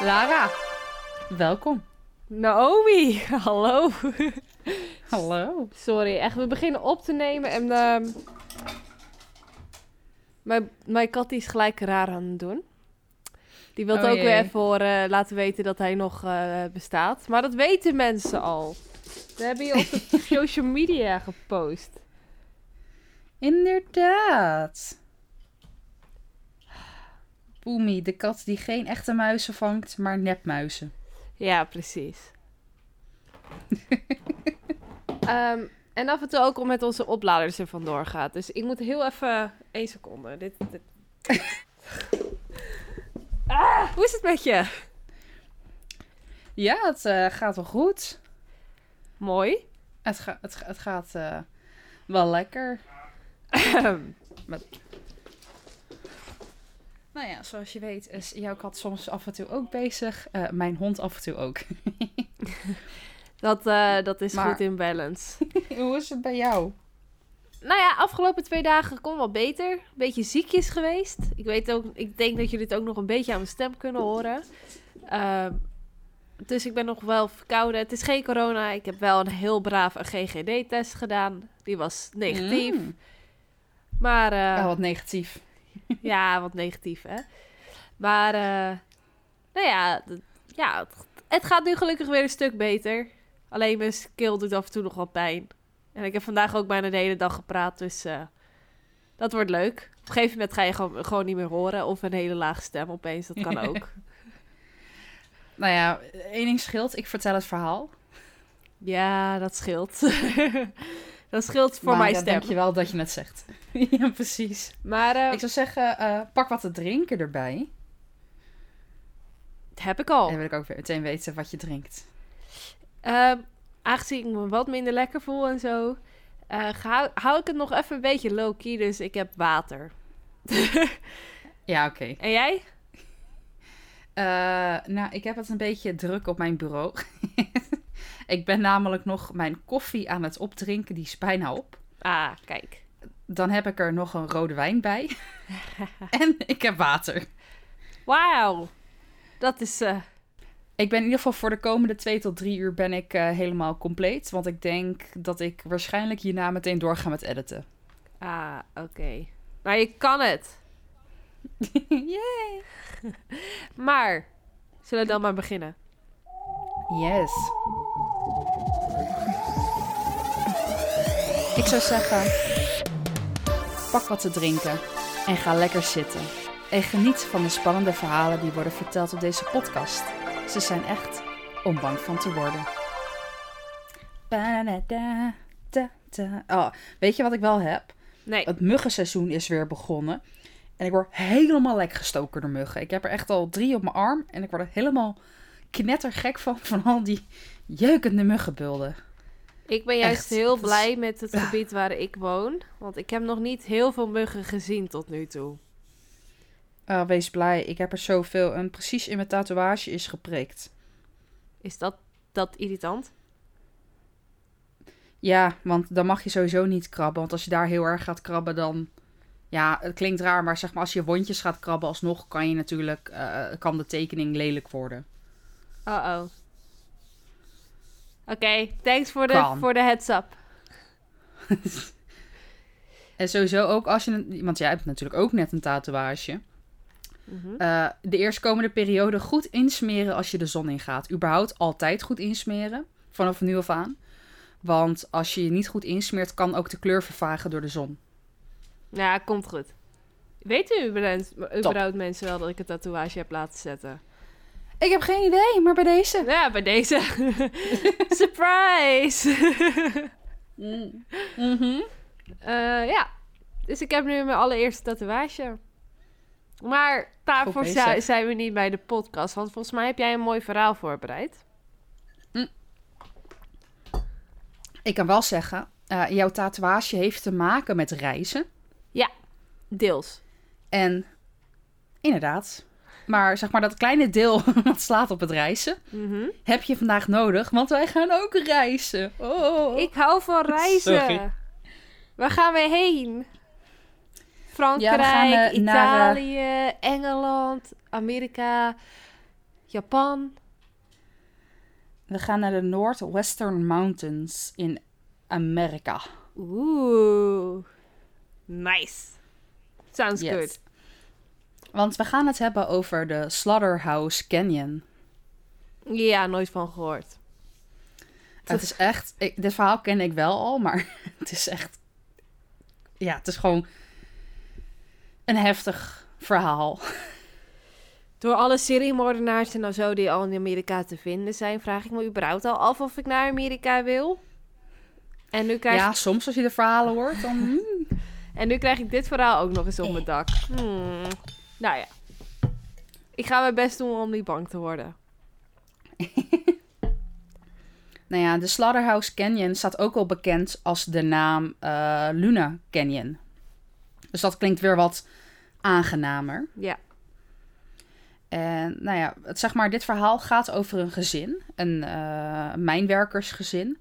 Rara, welkom. Naomi, hallo. Hallo. Sorry, echt, we beginnen op te nemen en ehm, mijn, mijn kat is gelijk raar aan het doen. Die wil Oh ook jee. weer even horen, laten weten dat hij nog eh, bestaat. Maar dat weten mensen al. We hebben je op de social media gepost. Inderdaad. Boemie, de kat die geen echte muizen vangt, maar nepmuizen. Ja, precies. Ehm, en af en toe ook om met onze opladers er vandoor gaat. Dus ik moet heel even... één seconde. Dit, dit. ah, hoe is het met je? Ja, het eh, gaat wel goed. Mooi. Het, ga, het, ga- het gaat eh, wel lekker. Nou ja, zoals je weet is jouw kat soms af en toe ook bezig. Eh, mijn hond af en toe ook. dat, eh, dat is Maar- goed in balance. Hoe is het bij jou? Nou ja, afgelopen twee dagen kon wel beter. Een beetje ziekjes geweest. Ik, weet ook, ik denk dat jullie het ook nog een beetje aan mijn stem kunnen horen. Ehm, dus ik ben nog wel verkouden. Het is geen corona. Ik heb wel een heel braaf een GGD-test gedaan. Die was negatief. Mm. Maar eh, Oh, wat negatief. ja, wat negatief hè. Maar eh, nou ja, ja het, het gaat nu gelukkig weer een stuk beter. Alleen mijn keel doet af en toe nog wel pijn. En ik heb vandaag ook bijna de hele dag gepraat, dus eh, dat wordt leuk. Op een gegeven moment ga je gewoon, gewoon niet meer horen. Of een hele lage stem opeens, dat kan ook. Nou ja, één ding scheelt. Ik vertel het verhaal. ja, dat scheelt. dat scheelt voor maar, mijn eh, stem. Dank je wel dat je het zegt. ja, precies. Maar eh, Ik zou zeggen, eh, pak wat te drinken erbij. dat heb ik al. En dan wil ik ook weer meteen weten wat je drinkt. Ehm, aangezien ik me wat minder lekker voel en zo, eh, hou, hou ik het nog even een beetje low-key. Dus ik heb water. Ja, oké. En jij? Nou, ik heb het een beetje druk op mijn bureau. ik ben namelijk nog mijn koffie aan het opdrinken. Die is bijna op. Ah, kijk. Dan heb ik er nog een rode wijn bij. en ik heb water. Wauw. Dat is... eh, Ik ben in ieder geval voor de komende twee tot drie uur ben ik eh, helemaal compleet. Want ik denk dat ik waarschijnlijk hierna meteen doorga met editen. ah, oké. Maar je kan het. Yay! Maar, zullen we dan maar beginnen? Yes. Ik zou zeggen, pak wat te drinken en ga lekker zitten. En geniet van de spannende verhalen die worden verteld op deze podcast. Ze zijn echt om bang van te worden. Oh, weet je wat ik wel heb? Nee. Het muggenseizoen is weer begonnen. En ik word helemaal lek gestoken door muggen. Ik heb er echt al drie op mijn arm. En ik word er helemaal knettergek van. Van al die jeukende muggenbulden. Ik ben juist Echt, heel blij met het gebied waar ik woon. Want ik heb nog niet heel veel muggen gezien tot nu toe. Ah, wees blij. Ik heb er zoveel. En precies in mijn tatoeage is geprikt. Is dat, dat irritant? Ja, want dan mag je sowieso niet krabben. Want als je daar heel erg gaat krabben, dan... Ja, het klinkt raar, maar zeg maar als je wondjes gaat krabben alsnog... kan je natuurlijk... eh, kan de tekening lelijk worden. Uh-oh. Oké, thanks voor de, voor de heads up. En sowieso ook als je... Want jij hebt natuurlijk ook net een tatoeage. Mhm. Eh, de eerstkomende periode goed insmeren als je de zon ingaat. Überhaupt altijd goed insmeren. Vanaf nu af aan. Want als je je niet goed insmeert, kan ook de kleur vervagen door de zon. Ja, komt goed. Weten überhaupt, überhaupt mensen wel dat ik een tatoeage heb laten zetten? Ik heb geen idee, maar bij deze. Ja, bij deze. Surprise! Mhm. Eh, ja, dus ik heb nu mijn allereerste tatoeage. Maar daarvoor zijn we niet bij de podcast. Want volgens mij heb jij een mooi verhaal voorbereid. Ik kan wel zeggen, eh, jouw tatoeage heeft te maken met reizen. Deels. En inderdaad. Maar zeg maar dat kleine deel wat slaat op het reizen, Mhm. heb je vandaag nodig. Want wij gaan ook reizen. Oh. Ik hou van reizen. Sorry. Waar gaan we heen? Frankrijk, Ja, eh, naar, Italië, Engeland, Amerika. Japan. We gaan naar de Northwestern Mountains in Amerika. Oeh. Nice. Sounds Yes. good. Want we gaan het hebben over de Slaughterhouse Canyon. Ja, nooit van gehoord. Het is echt... Ik, dit verhaal ken ik wel al, maar het is echt... Ja, het is gewoon een heftig verhaal. Door alle seriemoordenaars en zo die al in Amerika te vinden zijn, vraag ik me überhaupt al af of ik naar Amerika wil. En nu krijg, Ja, soms als je de verhalen hoort, dan... hmm. en nu krijg ik dit verhaal ook nog eens op mijn dak. Hmm. Nou ja. Ik ga mijn best doen om niet bang te worden. Nou ja, de Slaughterhouse Canyon staat ook wel bekend als de naam eh, Luna Canyon. Dus dat klinkt weer wat aangenamer. Ja. En nou ja, het, zeg maar, dit verhaal gaat over een gezin, een eh, mijnwerkersgezin.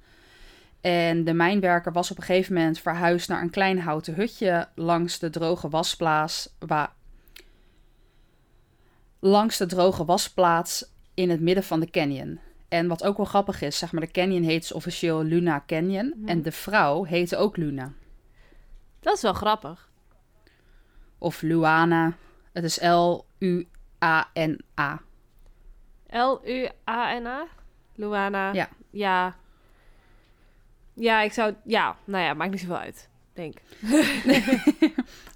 En de mijnwerker was op een gegeven moment verhuisd naar een klein houten hutje langs de droge wasplaats. Wa langs de droge wasplaats in het midden van de canyon. En wat ook wel grappig is, zeg maar, de canyon heet dus officieel Luna Canyon. Mhm. En de vrouw heette ook Luna. Dat is wel grappig. Of Luana. Het is L-U-A-N-A. L-U-A-N-A? Luana? Ja. Ja. Ja, ik zou... Ja, nou ja, maakt niet zoveel uit. Denk.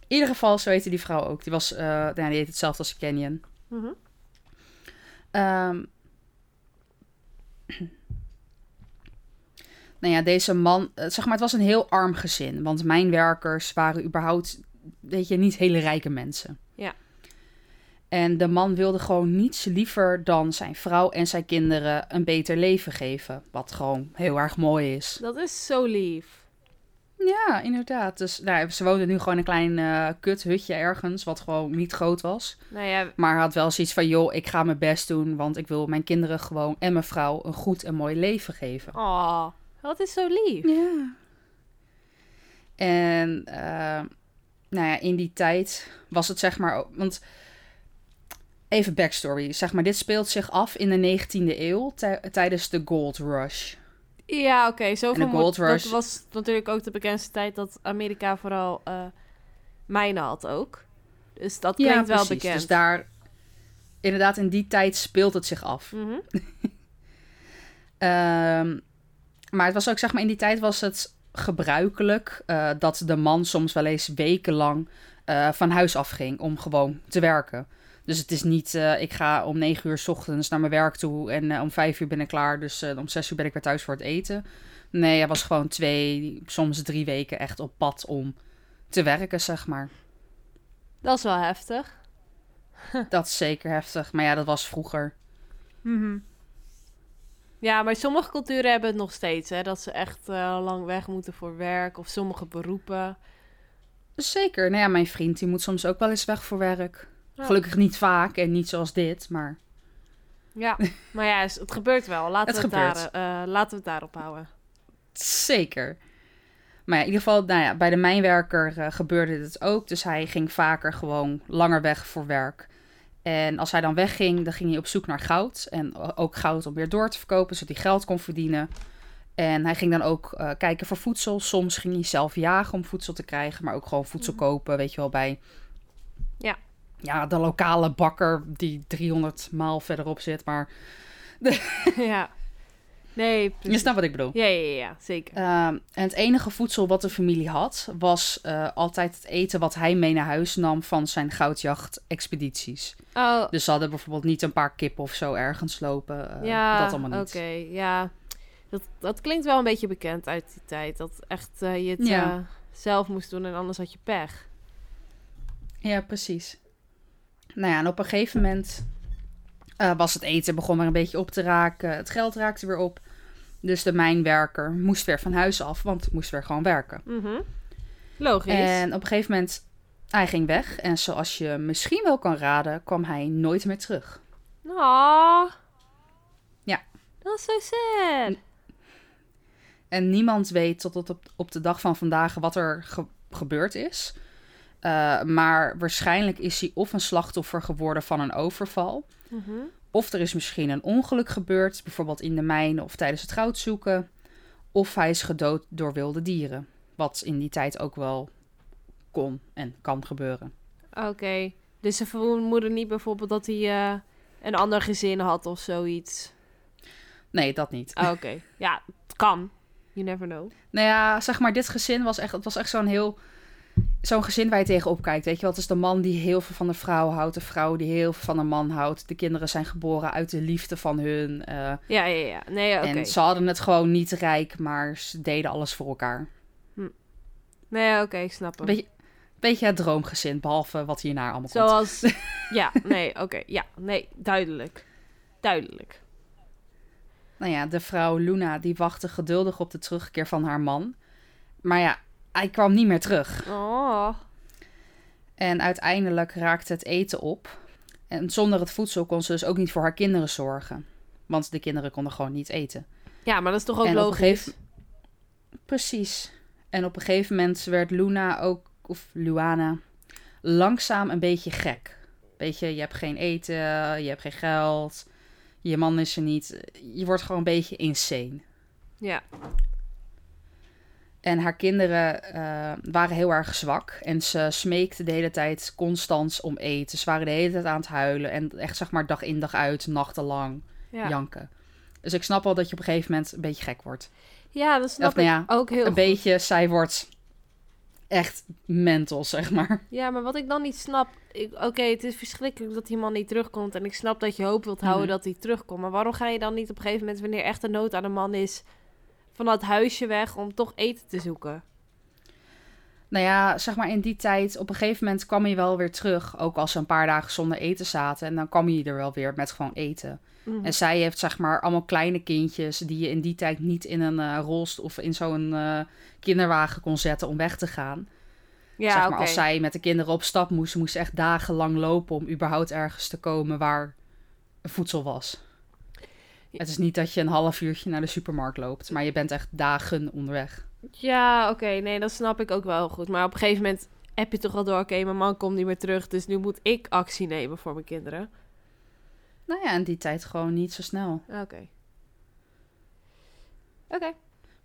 In ieder geval, zo heette die vrouw ook. Die, was, eh nou, die heet hetzelfde als Canyon. Mhm. Ehm nou ja, deze man, eh, zeg maar, het was een heel arm gezin. Want mijnwerkers waren überhaupt, weet je, niet hele rijke mensen. Ja. En de man wilde gewoon niets liever dan zijn vrouw en zijn kinderen een beter leven geven. Wat gewoon heel erg mooi is. Dat is zo lief. Ja, inderdaad. Dus nou, ze woonden nu gewoon een klein eh kut hutje ergens, wat gewoon niet groot was. Nou ja, Maar had wel zoiets van, joh, ik ga mijn best doen, want ik wil mijn kinderen gewoon en mijn vrouw een goed en mooi leven geven. oh, dat is zo lief. Ja. En eh, nou ja, in die tijd was het zeg maar, want even backstory, zeg maar, dit speelt zich af in de 19e eeuw tij- tijdens de Gold Rush. Ja, oké. zoveel En de moet- Gold Rush- Dat was natuurlijk ook de bekendste tijd dat Amerika vooral eh mijnen had ook. Dus dat klinkt wel precies. bekend. Dus daar, inderdaad, in die tijd speelt het zich af. Mhm. Ehm, maar het was ook, zeg maar, in die tijd was het gebruikelijk eh, dat de man soms wel eens wekenlang eh, van huis afging om gewoon te werken. Dus het is niet, eh, ik ga om negen uur 's ochtends naar mijn werk toe en eh, om vijf uur ben ik klaar, dus eh, om zes uur ben ik weer thuis voor het eten. Nee, hij was gewoon twee, soms drie weken echt op pad om te werken, zeg maar. Dat is wel heftig. Dat is zeker heftig, maar ja, dat was vroeger. Mhm. Ja, maar sommige culturen hebben het nog steeds, hè. Dat ze echt lang weg moeten voor werk. Of sommige beroepen. Zeker. Nou ja, mijn vriend die moet soms ook wel eens weg voor werk. Ja. Gelukkig niet vaak en niet zoals dit, maar Ja, maar ja, het gebeurt wel. Laten, Het we, het gebeurt. daar, eh, laten we het daarop houden. zeker. Maar ja, in ieder geval, nou ja, bij de mijnwerker eh, gebeurde dit ook. Dus hij ging vaker gewoon langer weg voor werk. En als hij dan wegging, dan ging hij op zoek naar goud. En ook goud om weer door te verkopen, zodat hij geld kon verdienen. En hij ging dan ook eh, kijken voor voedsel. Soms ging hij zelf jagen om voedsel te krijgen, maar ook gewoon voedsel kopen, weet je wel, bij... Ja. De lokale bakker die 300 maal verderop zit, maar ja. Nee, je snapt wat ik bedoel. Ja, ja, ja, zeker. Ehm, en het enige voedsel wat de familie had, was eh, altijd het eten wat hij mee naar huis nam van zijn goudjacht-expedities. Oh, Dus ze hadden bijvoorbeeld niet een paar kippen of zo ergens lopen. eh, ja, dat allemaal niet. oké, ja. Dat, dat klinkt wel een beetje bekend uit die tijd. Dat echt eh, je het Ja. zelf moest doen en anders had je pech. Ja, precies. Nou ja, en op een gegeven moment eh, was het eten begon maar een beetje op te raken. Het geld raakte weer op. Dus de mijnwerker moest weer van huis af, want moest weer gewoon werken. Mhm. Logisch. En op een gegeven moment, hij ging weg. En zoals je misschien wel kan raden, kwam hij nooit meer terug. Aw. Ja. Dat is zo sad. En niemand weet tot op, op de dag van vandaag wat er ge- gebeurd is. Uh, maar waarschijnlijk is hij of een slachtoffer geworden van een overval. Mhm. Of er is misschien een ongeluk gebeurd, bijvoorbeeld in de mijn of tijdens het goud zoeken. Of hij is gedood door wilde dieren, wat in die tijd ook wel kon en kan gebeuren. Oké. Dus ze vermoeden niet bijvoorbeeld dat hij eh, een ander gezin had of zoiets. Nee, dat niet. Ah, Oké. Ja, het kan. You never know. Nou ja, zeg maar, dit gezin was echt, het was echt zo'n heel. Zo'n gezin waar je tegenop kijkt. Weet je wel, het is de man die heel veel van de vrouw houdt. De vrouw die heel veel van de man houdt. De kinderen zijn geboren uit de liefde van hun. eh, Ja, ja, ja. Nee, oké. En ze hadden het gewoon niet rijk, maar ze deden alles voor elkaar. Nee, oké, ik snap hem. Beetje, beetje het droomgezin, behalve wat hierna allemaal komt. Zoals... ja, nee, oké. ja, nee, duidelijk. Duidelijk. Nou ja, de vrouw Luna die wachtte geduldig op de terugkeer van haar man. Maar ja, hij kwam niet meer terug. Oh. En uiteindelijk raakte het eten op. En zonder het voedsel kon ze dus ook niet voor haar kinderen zorgen. Want de kinderen konden gewoon niet eten. Ja, maar dat is toch ook En logisch? gegeven- Precies. En op een gegeven moment werd Luna ook, of Luana, langzaam een beetje gek. Weet je, je hebt geen eten, je hebt geen geld, je man is er niet. Je wordt gewoon een beetje insane. Ja. En haar kinderen eh, waren heel erg zwak. En ze smeekten de hele tijd constant om eten. Ze waren de hele tijd aan het huilen. En echt zeg maar dag in dag uit, nachtenlang Ja. janken. Dus ik snap wel dat je op een gegeven moment een beetje gek wordt. ja, dat snap Of nou ja, ik ook heel een goed. beetje, zij wordt echt mental, zeg maar. Ja, maar wat ik dan niet snap... Oké, het is verschrikkelijk dat die man niet terugkomt. En ik snap dat je hoop wilt houden Mhm. dat hij terugkomt. Maar waarom ga je dan niet op een gegeven moment... wanneer echt een nood aan de man is... van dat huisje weg om toch eten te zoeken? Nou ja, zeg maar in die tijd, op een gegeven moment kwam hij wel weer terug. Ook als ze een paar dagen zonder eten zaten. En dan kwam hij er wel weer met gewoon eten. Mhm. En zij heeft zeg maar allemaal kleine kindjes die je in die tijd niet in een eh rolstoel of in zo'n eh, kinderwagen kon zetten om weg te gaan. ja, zeg maar als zij met de kinderen op stap moesten, moesten ze echt dagenlang lopen om überhaupt ergens te komen waar voedsel was. Het is niet dat je een half uurtje naar de supermarkt loopt, maar je bent echt dagen onderweg. Ja, oké. nee, dat snap ik ook wel goed. Maar op een gegeven moment heb je toch wel door... oké, mijn man komt niet meer terug... dus nu moet ik actie nemen voor mijn kinderen. Nou ja, in die tijd gewoon niet zo snel. Oké. Oké.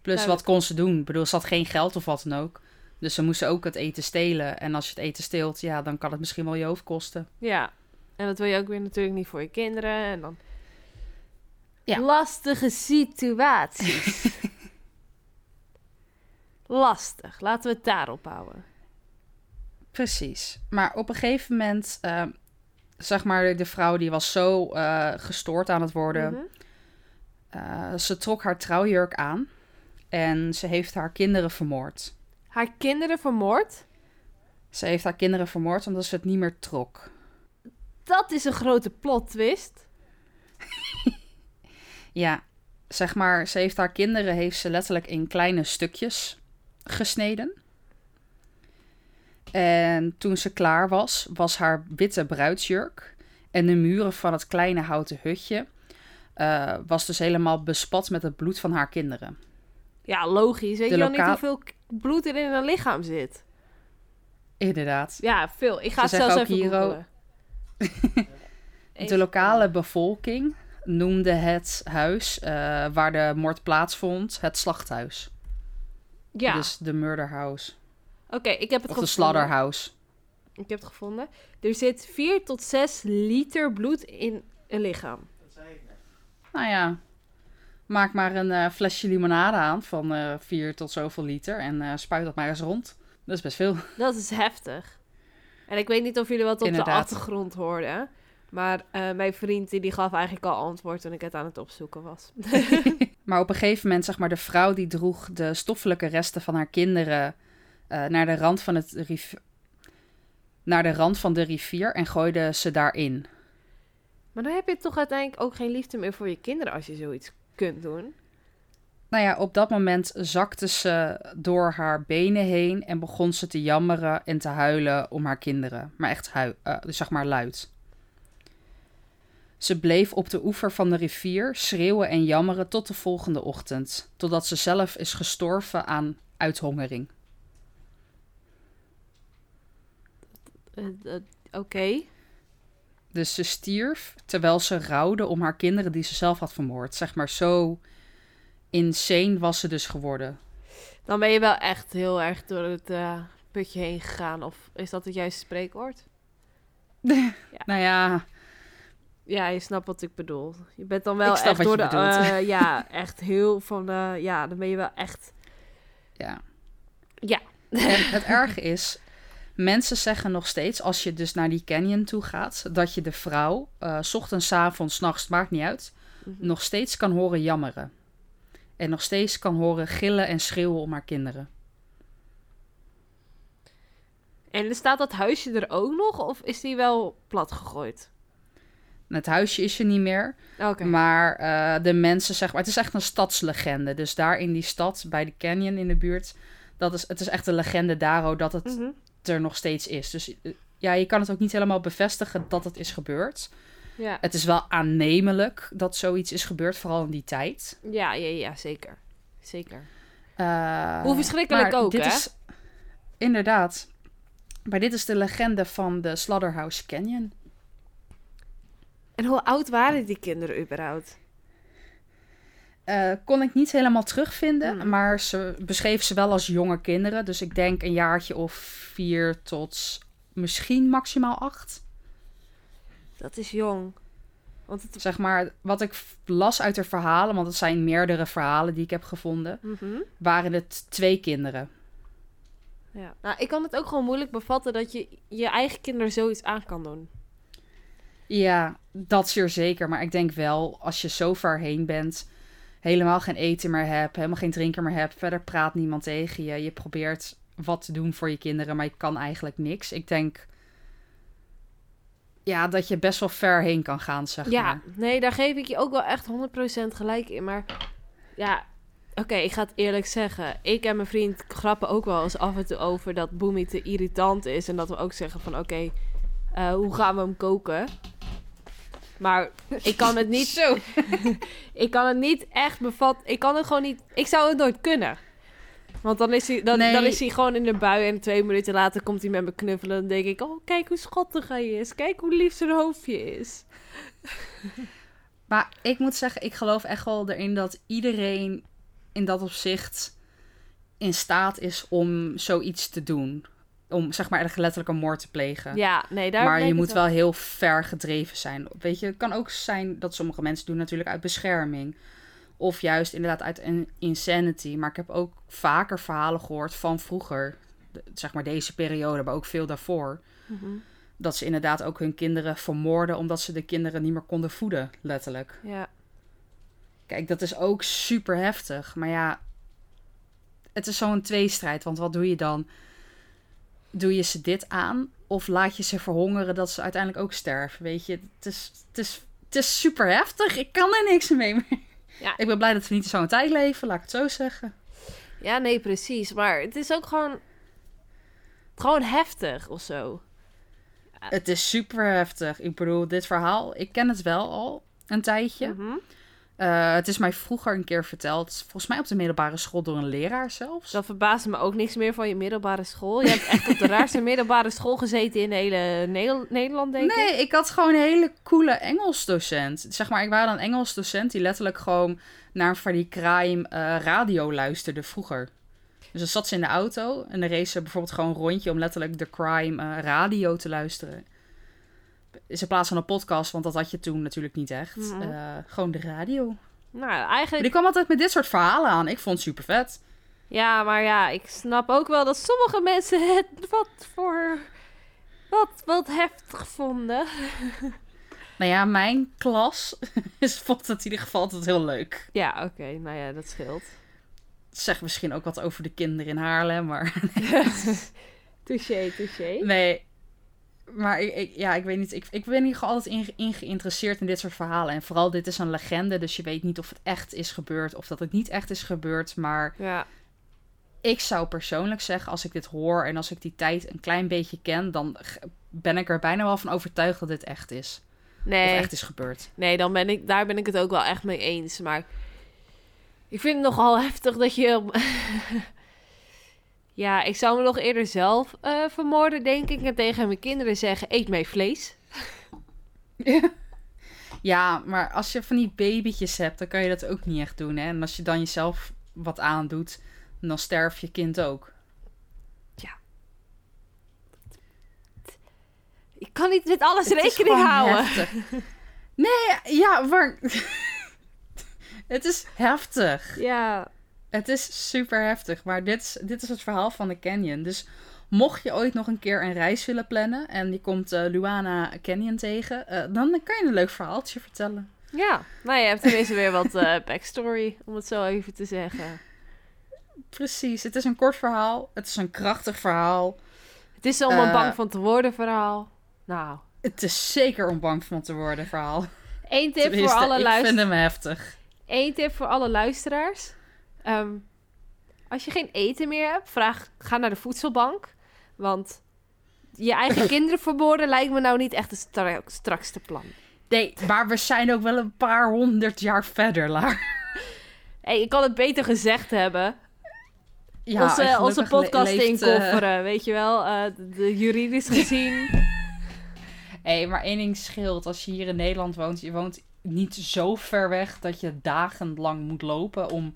Plus, wat kon ze doen? Ik bedoel, ze had geen geld of wat dan ook. Dus ze moesten ook het eten stelen. En als je het eten steelt, ja, dan kan het misschien wel je hoofd kosten. Ja. En dat wil je ook weer natuurlijk niet voor je kinderen. En dan... Ja. Lastige situaties. Lastig. Laten we het daarop houden. Precies. Maar op een gegeven moment, eh, zeg maar, de vrouw die was zo eh, gestoord aan het worden. Mhm. Eh, ze trok haar trouwjurk aan. En ze heeft haar kinderen vermoord. Haar kinderen vermoord? Ze heeft haar kinderen vermoord omdat ze het niet meer trok. Dat is een grote plot twist. Ja, zeg maar, ze heeft haar kinderen heeft ze letterlijk in kleine stukjes gesneden. En toen ze klaar was, was haar witte bruidsjurk en de muren van het kleine houten hutje eh, was dus helemaal bespat met het bloed van haar kinderen. Ja, logisch. Weet De je dan niet hoeveel bloed er in een lichaam zit? Inderdaad. Ja, veel. Ik ga Ze het zelfs even hier. De lokale bevolking noemde het huis eh, waar de moord plaatsvond het slachthuis. Ja, Dus de murder house. oké. ik heb het Of de gevonden. slaughterhouse. Ik heb het gevonden. Er zit 4 tot 6 liter bloed in een lichaam. Nou ja, maak maar een eh, flesje limonade aan van eh 4 tot zoveel liter en eh, spuit dat maar eens rond. Dat is best veel. Dat is heftig. En ik weet niet of jullie wat op de achtergrond hoorden. Maar eh, mijn vriend die, die gaf eigenlijk al antwoord toen ik het aan het opzoeken was. Maar op een gegeven moment, zeg maar, de vrouw die droeg de stoffelijke resten van haar kinderen eh, naar, de rand van het naar de rand van de rivier en gooide ze daarin. maar dan heb je toch uiteindelijk ook geen liefde meer voor je kinderen als je zoiets kunt doen. Nou ja, op dat moment zakte ze door haar benen heen en begon ze te jammeren en te huilen om haar kinderen. Maar echt hui eh, zeg maar luid. Ze bleef op de oever van de rivier schreeuwen en jammeren tot de volgende ochtend, totdat ze zelf is gestorven aan uithongering. Eh, Oké. Dus ze stierf terwijl ze rouwde om haar kinderen die ze zelf had vermoord. Zeg maar, zo insane was ze dus geworden. Dan ben je wel echt heel erg door het eh, putje heen gegaan. Of is dat het juiste spreekwoord? Nou ja, Ja, je snapt wat ik bedoel. Je bent dan wel echt door de... eh, ja, echt heel van... eh, ja, dan ben je wel echt... ja. Ja. En het erge is, mensen zeggen nog steeds, als je dus naar die canyon toe gaat, dat je de vrouw, s ochtends, 's avonds, nachts, maakt niet uit, Mhm. nog steeds kan horen jammeren. En nog steeds kan horen gillen en schreeuwen om haar kinderen. En staat dat huisje er ook nog? Of is die wel plat gegooid? Het huisje is er niet meer, maar eh, de mensen, zeg maar, het is echt een stadslegende. Dus daar in die stad, bij de canyon in de buurt, dat is, het is echt een legende daar dat het Mhm. er nog steeds is. Dus eh, ja, je kan het ook niet helemaal bevestigen dat het is gebeurd. Ja. Het is wel aannemelijk dat zoiets is gebeurd, vooral in die tijd. Ja, ja, ja, zeker. Zeker. Eh, Hoe verschrikkelijk ook, dit hè? Is, inderdaad. Maar dit is de legende van de Slaughterhouse Canyon. En hoe oud waren die kinderen überhaupt? Eh, kon ik niet helemaal terugvinden, Hmm. maar ze beschreef ze wel als jonge kinderen. Dus ik denk een jaartje of vier tot misschien maximaal acht. Dat is jong. Want het... Zeg maar, wat ik las uit de verhalen, want het zijn meerdere verhalen die ik heb gevonden, Mhm. waren het twee kinderen. Ja. Nou, ik kan het ook gewoon moeilijk bevatten dat je je eigen kinderen zoiets aan kan doen. Ja, dat zeer zeker. Maar ik denk wel, als je zo ver heen bent, helemaal geen eten meer hebt, helemaal geen drinken meer hebt, verder praat niemand tegen je. Je probeert wat te doen voor je kinderen, maar je kan eigenlijk niks. Ik denk, ja, dat je best wel ver heen kan gaan, zeg Ja, maar. nee, daar geef ik je ook wel echt 100% gelijk in. Maar ja, oké, ik ga het eerlijk zeggen. Ik en mijn vriend grappen ook wel eens af en toe over dat Boomie te irritant is. En dat we ook zeggen van, oké, eh, hoe gaan we hem koken? Maar ik kan het niet... Zo. ik kan het niet echt bevatten. Ik kan het gewoon niet... Ik zou het nooit kunnen. Want dan is, hij, dan, Nee. dan is hij gewoon in de bui en twee minuten later komt hij met me knuffelen. Dan denk ik, oh, kijk hoe schattig hij is. Kijk hoe lief zijn hoofdje is. Maar ik moet zeggen, ik geloof echt wel erin dat iedereen in dat opzicht in staat is om zoiets te doen. Om zeg maar echt letterlijk een moord te plegen. Ja, nee, daar maar je moet wel heel ver gedreven zijn. Weet je, het kan ook zijn dat sommige mensen doen natuurlijk uit bescherming. Of juist inderdaad uit een insanity. Maar ik heb ook vaker verhalen gehoord van vroeger. Zeg maar deze periode, maar ook veel daarvoor. Mhm. Dat ze inderdaad ook hun kinderen vermoorden omdat ze de kinderen niet meer konden voeden, letterlijk. Ja. Kijk, dat is ook super heftig. Maar ja, het is zo'n tweestrijd. Want wat doe je dan? Doe je ze dit aan? Of laat je ze verhongeren dat ze uiteindelijk ook sterven? Weet je, het is, het is, het is super heftig. Ik kan er niks mee. meer. Ja. Ik ben blij dat we niet in zo'n tijd leven, laat ik het zo zeggen. ja, nee, precies. Maar het is ook gewoon... Gewoon heftig of zo. Het is super heftig. Ik bedoel, dit verhaal, ik ken het wel al een tijdje. Mhm. Eh, het is mij vroeger een keer verteld. Volgens mij op de middelbare school door een leraar zelfs. Dat verbaast me ook niks meer van je middelbare school. Je hebt echt op de raarste middelbare school gezeten in hele Ne- Nederland, denk ik. Nee, ik had gewoon een hele coole Engelsdocent. Zeg maar, ik was een Engelsdocent die letterlijk gewoon naar van die crime eh, radio luisterde vroeger. Dus dan zat ze in de auto en dan race ze bijvoorbeeld gewoon een rondje om letterlijk de crime eh, radio te luisteren. Is in plaats van een podcast, want dat had je toen natuurlijk niet echt. Mhm. Eh, gewoon de radio. Nou, Maar eigenlijk... die kwam altijd met dit soort verhalen aan. Ik vond het super vet. Ja, maar ja, ik snap ook wel dat sommige mensen het wat voor... Wat, wat heftig vonden. Nou ja, mijn klas is, vond het in ieder geval altijd heel leuk. Ja, oké. nou ja, dat scheelt. Zegt misschien ook wat over de kinderen in Haarlem, maar... touché, touché. Nee, maar ik, ik- ja, ik weet niet. Ik, ik ben hier gewoon altijd in, in geïnteresseerd in dit soort verhalen. En vooral dit is een legende, dus je weet niet of het echt is gebeurd of dat het niet echt is gebeurd. Maar Ja, ik zou persoonlijk zeggen, als ik dit hoor en als ik die tijd een klein beetje ken, dan ben ik er bijna wel van overtuigd dat dit echt is. Of nee. echt is gebeurd. Nee, dan ben ik, daar ben ik het ook wel echt mee eens. Maar ik vind het nogal heftig dat je... ja, ik zou me nog eerder zelf eh, vermoorden, denk ik. En tegen mijn kinderen zeggen, eet mij vlees. Ja, maar als je van die babytjes hebt, dan kan je dat ook niet echt doen. Hè? En als je dan jezelf wat aandoet, dan sterft je kind ook. Ik kan niet met alles Het rekening houden. heftig. Nee, ja, maar... het is heftig. Ja, Het is super heftig. Maar dit is, dit is het verhaal van de Canyon. Dus mocht je ooit nog een keer een reis willen plannen... en je komt eh, Luana Canyon tegen... eh, dan kan je een leuk verhaaltje vertellen. ja. Nou, je hebt tenminste weer wat eh, backstory, om het zo even te zeggen. Precies, het is een kort verhaal. Het is een krachtig verhaal. Het is allemaal bang van te worden verhaal. Nou, Het is zeker om bang van te worden verhaal. één tip voor alle ik luisteraars. vind hem heftig. Eén tip voor alle luisteraars. Ehm, als je geen eten meer hebt, vraag, ga naar de voedselbank. Want je eigen kinderen vermoorden lijkt me nou niet echt het stra- strakste plan. Nee, maar we zijn ook wel een paar honderd jaar verder, Laar. Hey, ik kan het beter gezegd hebben. Ja, onze, onze podcast leeft, eh, inkofferen, weet je wel. eh, de, de juridisch gezien. Hé, maar één ding scheelt. Als je hier in Nederland woont, je woont niet zo ver weg dat je dagenlang moet lopen om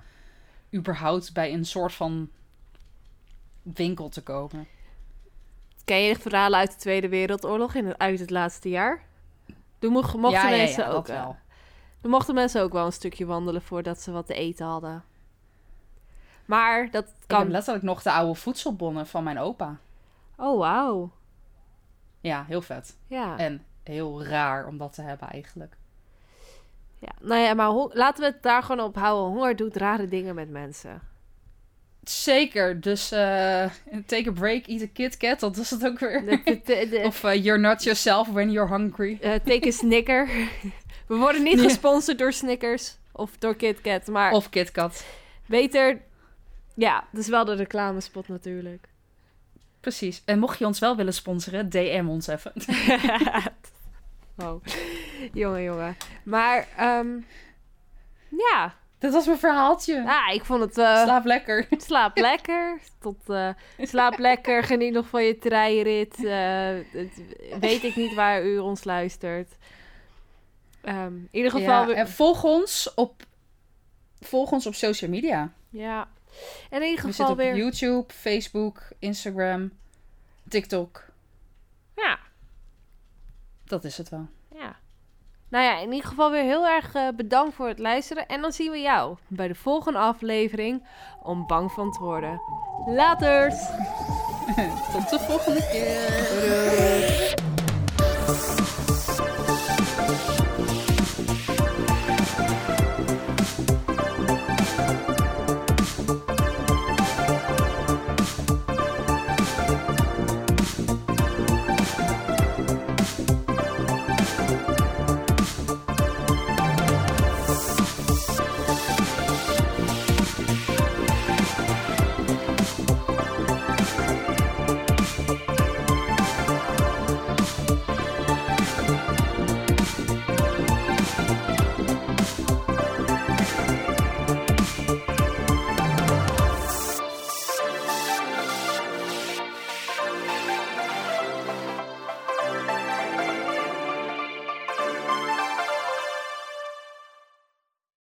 überhaupt bij een soort van winkel te komen. Ken je de verhalen uit de Tweede Wereldoorlog in het, uit het laatste jaar? Toen mocht- mochten, ja, ja, mensen ja, ook, eh, wel. toen mochten mensen ook wel een stukje wandelen voordat ze wat te eten hadden. Maar dat Ik kan... heb letterlijk nog de oude voedselbonnen van mijn opa. Oh, wauw. Ja, heel vet. Ja. En heel raar om dat te hebben eigenlijk. Ja. Nou ja, maar laten we het daar gewoon op houden. Honger doet rare dingen met mensen. Zeker, dus eh, take a break, eat a Kit Kat, dat is het ook weer. De, de, de- de- Of eh, you're not yourself when you're hungry. eh, take a Snicker. We worden niet Nee. gesponsord door Snickers of door KitKat, maar Of Kit Kat. beter... Ja, dat is wel de reclamespot natuurlijk. Precies. En mocht je ons wel willen sponsoren, DM ons even. oh, jongen, jongen. Maar, ehm, ja. Dit was mijn verhaaltje. Ah, ik vond het... eh, Slaap lekker. slaap lekker. Tot, eh, slaap lekker. Geniet nog van je treinrit. Eh, het- weet ik niet waar u ons luistert. Ehm, in ieder geval... Ja, we- en volg ons op, volg ons op social media. ja. En in ieder We geval op weer... YouTube, Facebook, Instagram, TikTok. Ja, Dat is het wel. ja. Nou ja, in ieder geval weer heel erg eh, bedankt voor het luisteren. En dan zien we jou bij de volgende aflevering om bang van te worden. Laters! Tot de volgende keer.